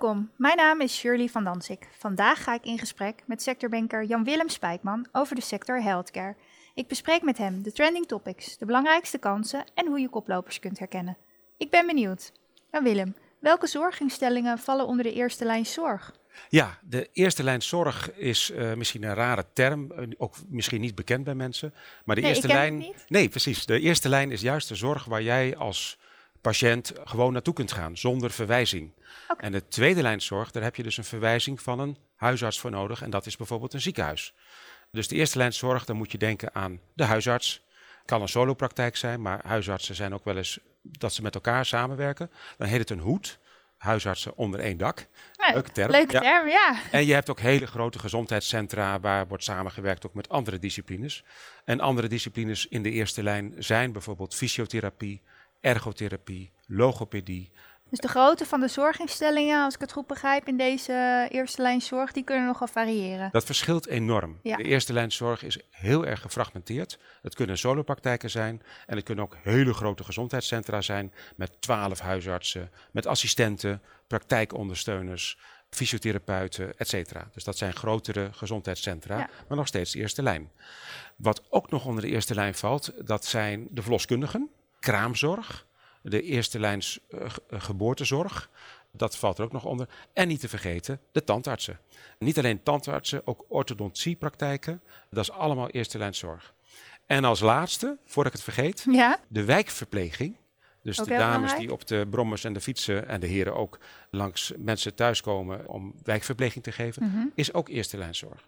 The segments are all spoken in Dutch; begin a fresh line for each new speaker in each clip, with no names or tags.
Welkom, mijn naam is Shirley van Dansik. Vandaag ga ik in gesprek met sectorbanker Jan-Willem Spijkman over de sector healthcare. Ik bespreek met hem de trending topics, de belangrijkste kansen en hoe je koplopers kunt herkennen. Ik ben benieuwd. Jan-Willem, welke zorginstellingen vallen onder de eerste lijn zorg?
Ja, de eerste lijn zorg is uh, misschien een rare term, uh, ook misschien niet bekend bij mensen. Maar de
Nee,
eerste lijn. Nee, precies. De eerste lijn is juist de zorg waar jij als patiënt gewoon naartoe kunt gaan, zonder verwijzing. En de tweede lijn zorg, daar heb je dus een verwijzing van een huisarts voor nodig. En dat is bijvoorbeeld een ziekenhuis. Dus de eerste lijn zorg, dan moet je denken aan de huisarts. Kan een solopraktijk zijn, maar huisartsen zijn ook wel eens dat ze met elkaar samenwerken. Dan heet het een hoed. Huisartsen onder één dak. Leuke term.
Leuke
Ja.
term, ja.
En je hebt ook hele grote gezondheidscentra waar wordt samengewerkt ook met andere disciplines. En andere disciplines in de eerste lijn zijn bijvoorbeeld fysiotherapie, ergotherapie, logopedie.
Dus de grootte van de zorginstellingen, als ik het goed begrijp, in deze eerste lijn zorg, die kunnen nogal variëren.
Dat verschilt enorm.
Ja.
De eerste lijn zorg is heel erg gefragmenteerd. Het kunnen solopraktijken zijn en het kunnen ook hele grote gezondheidscentra zijn met twaalf huisartsen, met assistenten, praktijkondersteuners, fysiotherapeuten, et cetera. Dus dat zijn grotere gezondheidscentra,
Ja.
maar nog steeds de eerste lijn. Wat ook nog onder de eerste lijn valt, dat zijn de verloskundigen, kraamzorg, de eerste lijns eh, eh, geboortezorg. Dat valt er ook nog onder. En niet te vergeten, de tandartsen. Niet alleen tandartsen, ook orthodontsiepraktijken. Dat is allemaal eerste lijn zorg. En als laatste, voordat ik het vergeet,
Ja,
de wijkverpleging. Dus
Ook
de dames
belangrijk.
die op de brommers en de fietsen en de heren ook langs mensen thuiskomen om wijkverpleging te geven,
Mhm.
is ook eerste lijn zorg.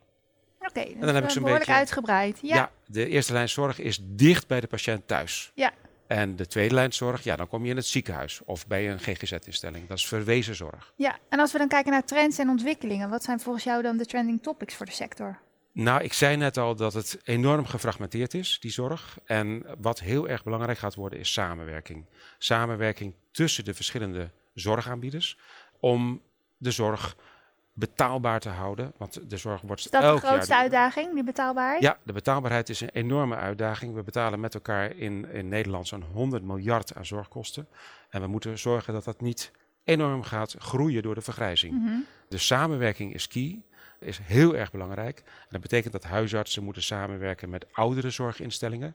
oké. dus
dan heb ik
eh,
zo'n
behoorlijk
beetje-
uitgebreid. Ja.
Ja. de eerste lijn zorg is dicht bij de patiënt thuis.
Ja.
En de tweede lijn zorg, ja, dan kom je in het ziekenhuis of bij een GGZ-instelling. Dat is verwezen zorg.
ja, en als we dan kijken naar trends en ontwikkelingen, wat zijn volgens jou dan de trending topics voor de sector?
Nou, ik zei net al dat het enorm gefragmenteerd is, die zorg. En wat heel erg belangrijk gaat worden, is samenwerking. Samenwerking tussen de verschillende zorgaanbieders om de zorg betaalbaar te houden. Want de zorg wordt
Is dat de
elk
grootste
jaar...
uitdaging, die betaalbaarheid?
Ja, de betaalbaarheid is een enorme uitdaging. We betalen met elkaar in, in Nederland zo'n 100 miljard aan zorgkosten. En we moeten zorgen dat dat niet enorm gaat groeien door de vergrijzing.
Mhm.
De samenwerking is key, is heel erg belangrijk. En dat betekent dat huisartsen moeten samenwerken met oudere zorginstellingen.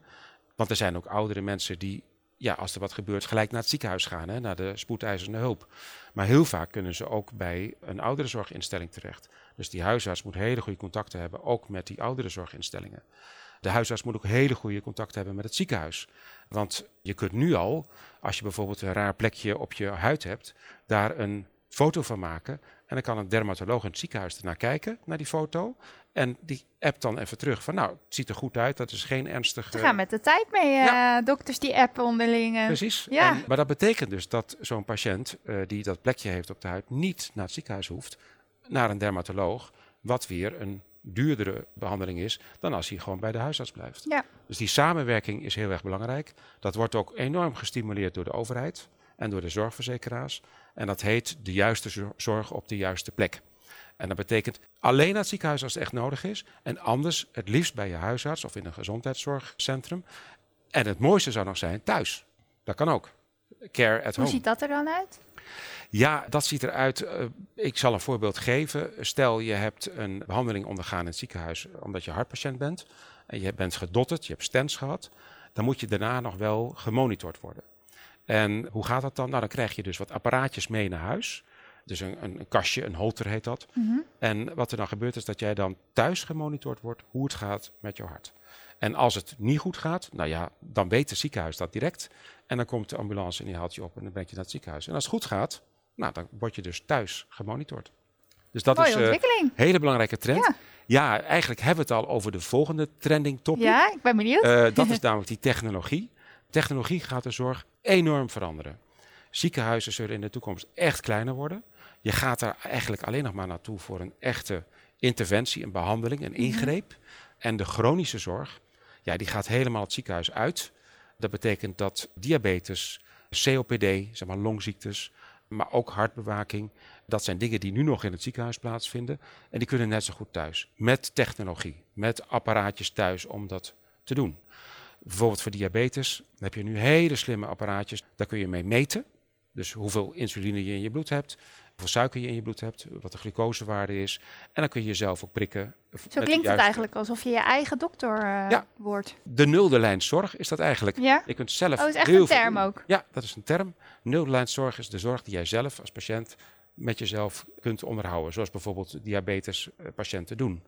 Want er zijn ook oudere mensen die, ja, als er wat gebeurt, gelijk naar het ziekenhuis gaan, hè, naar de spoedeisende hulp. Maar heel vaak kunnen ze ook bij een ouderenzorginstelling terecht. Dus die huisarts moet hele goede contacten hebben, ook met die ouderenzorginstellingen. De huisarts moet ook hele goede contacten hebben met het ziekenhuis. Want je kunt nu al, als je bijvoorbeeld een raar plekje op je huid hebt, daar een foto van maken. En dan kan een dermatoloog in het ziekenhuis ernaar kijken, naar die foto. En die appt dan even terug van, nou, het ziet er goed uit, dat is geen ernstige...
Ze gaan met de tijd mee, eh, dokters die appen onderling. eh.
Precies.
Ja.
En, maar dat betekent dus dat zo'n patiënt eh, die dat plekje heeft op de huid niet naar het ziekenhuis hoeft, naar een dermatoloog, wat weer een duurdere behandeling is dan als hij gewoon bij de huisarts blijft.
Ja.
Dus die samenwerking is heel erg belangrijk. Dat wordt ook enorm gestimuleerd door de overheid en door de zorgverzekeraars. En dat heet de juiste zor- zorg op de juiste plek. En dat betekent alleen naar het ziekenhuis als het echt nodig is. En anders het liefst bij je huisarts of in een gezondheidszorgcentrum. En het mooiste zou nog zijn thuis. Dat kan ook. Care at
Hoe
home.
ziet dat er dan uit?
Ja, dat ziet eruit. eh, ik zal een voorbeeld geven. Stel je hebt een behandeling ondergaan in het ziekenhuis omdat je hartpatiënt bent. En je bent gedotterd, je hebt stents gehad. Dan moet je daarna nog wel gemonitord worden. En hoe gaat dat dan? Nou, dan krijg je dus wat apparaatjes mee naar huis. Dus een, een, een kastje, een holter heet dat.
Mhm.
En wat er dan gebeurt is dat jij dan thuis gemonitord wordt hoe het gaat met je hart. En als het niet goed gaat, nou ja, dan weet het ziekenhuis dat direct. En dan komt de ambulance en die haalt je op en dan breng je naar het ziekenhuis. En als het goed gaat, nou, dan word je dus thuis gemonitord. Dus dat
Mooie
is een
ontwikkeling.
hele belangrijke trend.
Ja.
Ja. eigenlijk hebben we het al over de volgende trending topic.
Ja, ik ben benieuwd.
Eh, dat is namelijk die technologie. Technologie gaat de zorg enorm veranderen. Ziekenhuizen zullen in de toekomst echt kleiner worden. Je gaat daar eigenlijk alleen nog maar naartoe voor een echte interventie, een behandeling, een ingreep. En de chronische zorg, ja, die gaat helemaal het ziekenhuis uit. Dat betekent dat diabetes, COPD, zeg maar longziektes, maar ook hartbewaking, dat zijn dingen die nu nog in het ziekenhuis plaatsvinden. En die kunnen net zo goed thuis. Met technologie, met apparaatjes thuis om dat te doen. Bijvoorbeeld voor diabetes dan heb je nu hele slimme apparaatjes. Daar kun je mee meten. Dus hoeveel insuline je in je bloed hebt. hoeveel suiker je in je bloed hebt, wat de glucosewaarde is. En dan kun je jezelf ook prikken.
Zo klinkt het eigenlijk alsof je je eigen dokter uh, ja. wordt.
De nulde lijn zorg is dat eigenlijk.
Ja?
Je kunt zelf
oh, is echt een term ook?
Ja, dat is een term. Nulde lijn zorg is de zorg die jij zelf als patiënt met jezelf kunt onderhouden. Zoals bijvoorbeeld diabetespatiënten doen.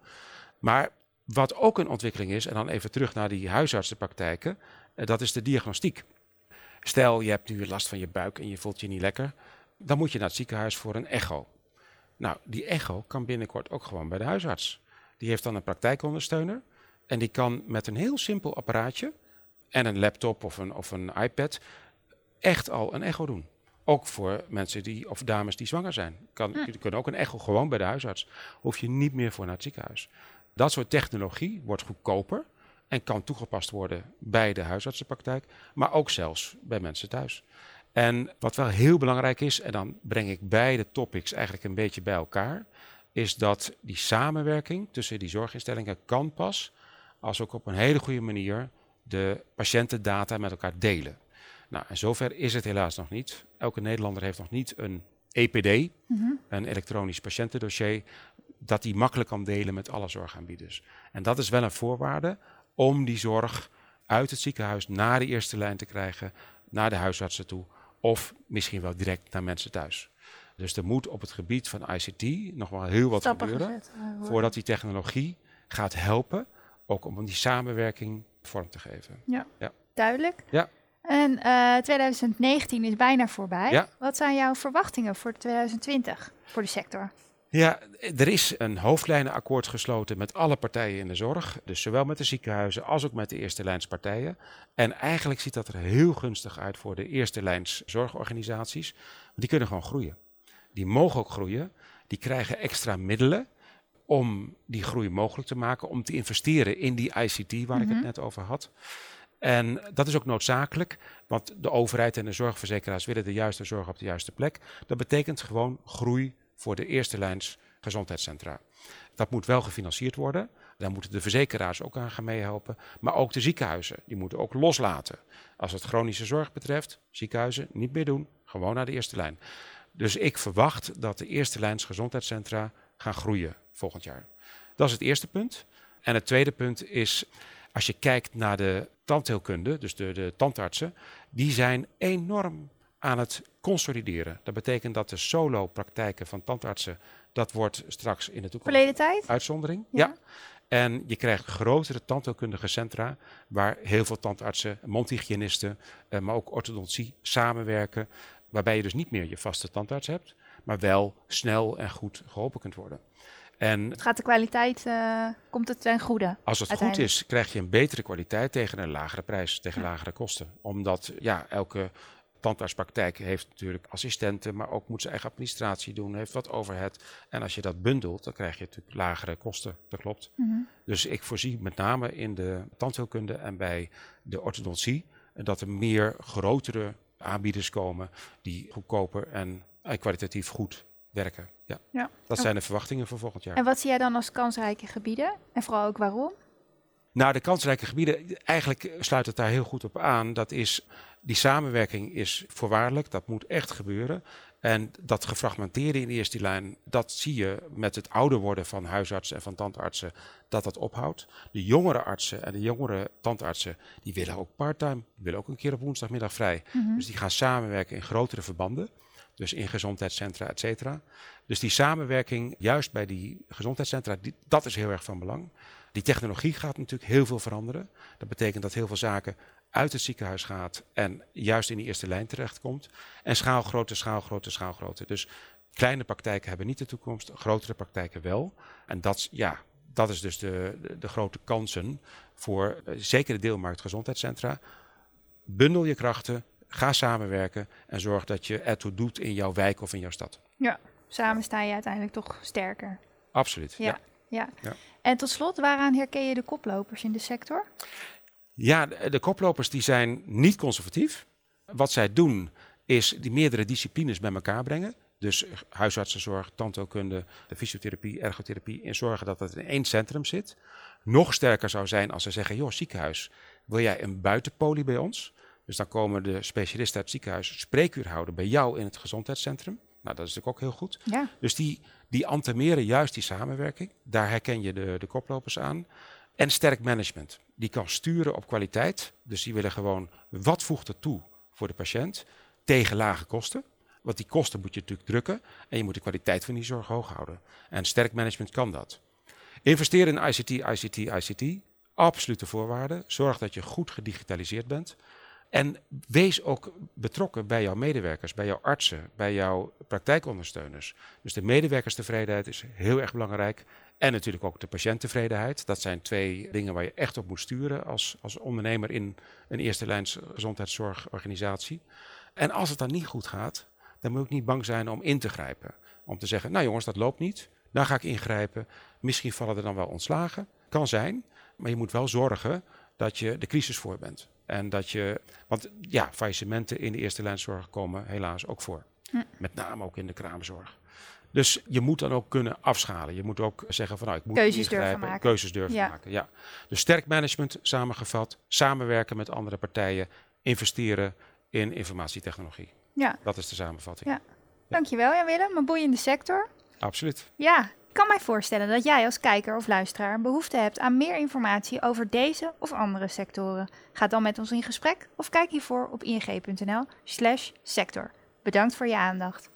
Maar wat ook een ontwikkeling is, en dan even terug naar die huisartsenpraktijken, eh, dat is de diagnostiek. Stel, je hebt nu last van je buik en je voelt je niet lekker. Dan moet je naar het ziekenhuis voor een echo. Nou, die echo kan binnenkort ook gewoon bij de huisarts. Die heeft dan een praktijkondersteuner. En die kan met een heel simpel apparaatje en een laptop of een, of een iPad echt al een echo doen. Ook voor mensen die, of dames die zwanger zijn. Kan, kunnen ook een echo gewoon bij de huisarts. Hoef je niet meer voor naar het ziekenhuis. Dat soort technologie wordt goedkoper en kan toegepast worden bij de huisartsenpraktijk, maar ook zelfs bij mensen thuis. En wat wel heel belangrijk is, en dan breng ik beide topics eigenlijk een beetje bij elkaar, is dat die samenwerking tussen die zorginstellingen kan pas als ook op een hele goede manier de patiëntendata met elkaar delen. Nou, en zover is het helaas nog niet. Elke Nederlander heeft nog niet een EPD, mhm. een elektronisch patiëntendossier, dat die makkelijk kan delen met alle zorgaanbieders. En dat is wel een voorwaarde om die zorg uit het ziekenhuis naar de eerste lijn te krijgen, naar de huisartsen toe of misschien wel direct naar mensen thuis. Dus er moet op het gebied van ICT nog wel heel wat gebeuren eh, voordat die technologie gaat helpen, ook om die samenwerking vorm te geven.
Ja, ja. duidelijk.
Ja.
En 2019 eh, is bijna voorbij. Ja. Wat zijn jouw verwachtingen voor 2020 voor de sector?
Ja, er is een hoofdlijnenakkoord gesloten met alle partijen in de zorg. Dus zowel met de ziekenhuizen als ook met de eerste lijnspartijen. En eigenlijk ziet dat er heel gunstig uit voor de eerste lijns zorgorganisaties. Die kunnen gewoon groeien. Die mogen ook groeien. Die krijgen extra middelen om die groei mogelijk te maken. Om te investeren in die ICT waar ik het mhm. net over had. En dat is ook noodzakelijk, want de overheid en de zorgverzekeraars willen de juiste zorg op de juiste plek. Dat betekent gewoon groei voor de eerste lijns gezondheidscentra. Dat moet wel gefinancierd worden. Daar moeten de verzekeraars ook aan gaan meehelpen. Maar ook de ziekenhuizen, die moeten ook loslaten. Als het chronische zorg betreft, ziekenhuizen niet meer doen, gewoon naar de eerste lijn. Dus ik verwacht dat de eerste lijns gezondheidscentra gaan groeien volgend jaar. Dat is het eerste punt. En het tweede punt is, als je kijkt naar de tandheelkunde, dus de, de tandartsen, die zijn enorm aan het consolideren. Dat betekent dat de solo-praktijken van tandartsen, dat wordt straks in de toekomst
Verleden tijd?
uitzondering. Ja. En je krijgt grotere tandheelkundige centra, waar heel veel tandartsen, mondhygiënisten, eh, maar ook orthodontie samenwerken. Waarbij je dus niet meer je vaste tandarts hebt, maar wel snel en goed geholpen kunt worden.
En het gaat de kwaliteit, uh, komt het ten goede?
Als het goed is, krijg je een betere kwaliteit tegen een lagere prijs, tegen lagere kosten. Omdat ja, elke tandartspraktijk heeft natuurlijk assistenten, maar ook moet zijn eigen administratie doen, heeft wat overhead. En als je dat bundelt, dan krijg je natuurlijk lagere kosten. Dat klopt. Mhm. Dus ik voorzie met name in de tandheelkunde en bij de orthodontie dat er meer grotere aanbieders komen die goedkoper en kwalitatief goed werken. Ja. ja. Dat zijn de verwachtingen voor volgend jaar.
En wat zie jij dan als kansrijke gebieden? En vooral ook waarom?
Nou, de kansrijke gebieden, eigenlijk sluit het daar heel goed op aan. Dat is, die samenwerking is voorwaardelijk, dat moet echt gebeuren. En dat gefragmenteerde in de eerste lijn, dat zie je met het ouder worden van huisartsen en van tandartsen, dat dat ophoudt. De jongere artsen en de jongere tandartsen, die willen ook parttime, die willen ook een keer op woensdagmiddag vrij. Mhm. Dus die gaan samenwerken in grotere verbanden. Dus in gezondheidscentra, et cetera. Dus die samenwerking, juist bij die gezondheidscentra, die, dat is heel erg van belang. Die technologie gaat natuurlijk heel veel veranderen. Dat betekent dat heel veel zaken uit het ziekenhuis gaat en juist in die eerste lijn terechtkomt. En schaalgrootte, schaalgrootte, schaalgrootte. Dus kleine praktijken hebben niet de toekomst, grotere praktijken wel. En dat, ja, dat is dus de, de, de grote kansen voor uh, zeker de deelmarkt gezondheidscentra. Bundel je krachten, ga samenwerken en zorg dat je ertoe doet in jouw wijk of in jouw stad.
Ja, samen sta je uiteindelijk toch sterker.
Absoluut.
Ja. ja. ja. En tot slot, waaraan herken je de koplopers in de sector?
Ja, de, de koplopers die zijn niet conservatief. Wat zij doen is die meerdere disciplines bij elkaar brengen. Dus huisartsenzorg, tandheelkunde, fysiotherapie, ergotherapie. En zorgen dat het in één centrum zit. Nog sterker zou zijn als ze zeggen, joh ziekenhuis, wil jij een buitenpolie bij ons? Dus dan komen de specialisten uit het ziekenhuis spreekuur houden bij jou in het gezondheidscentrum. Nou, dat is natuurlijk ook heel goed.
Ja.
Dus die, die antemeren juist die samenwerking. Daar herken je de, de koplopers aan. En sterk management. Die kan sturen op kwaliteit. Dus die willen gewoon wat voegt er toe voor de patiënt tegen lage kosten. Want die kosten moet je natuurlijk drukken. En je moet de kwaliteit van die zorg hoog houden. En sterk management kan dat. Investeren in ICT, ICT, ICT. Absolute voorwaarde. Zorg dat je goed gedigitaliseerd bent. En wees ook betrokken bij jouw medewerkers, bij jouw artsen, bij jouw praktijkondersteuners. Dus de medewerkerstevredenheid is heel erg belangrijk. En natuurlijk ook de patiënttevredenheid. Dat zijn twee dingen waar je echt op moet sturen als, als ondernemer in een eerste lijns gezondheidszorgorganisatie. En als het dan niet goed gaat, dan moet je niet bang zijn om in te grijpen. Om te zeggen, nou jongens, dat loopt niet. Dan ga ik ingrijpen. Misschien vallen er dan wel ontslagen. Kan zijn. Maar je moet wel zorgen dat je de crisis voor bent. En dat je, want ja, faillissementen in de eerste lijnzorg komen helaas ook voor.
Hm.
Met name ook in de kraamzorg. Dus je moet dan ook kunnen afschalen. Je moet ook zeggen van nou, ik moet
Keuzes durven maken.
keuzes durven
Ja.
maken. Ja. Dus sterk management samengevat, samenwerken met andere partijen, investeren in informatietechnologie.
Ja.
Dat is de samenvatting.
Ja. Dankjewel Jan Willem, een boeiende sector.
Absoluut.
Ja, kan mij voorstellen dat jij als kijker of luisteraar behoefte hebt aan meer informatie over deze of andere sectoren. Ga dan met ons in gesprek of kijk hiervoor op ing.nl slash sector. Bedankt voor je aandacht.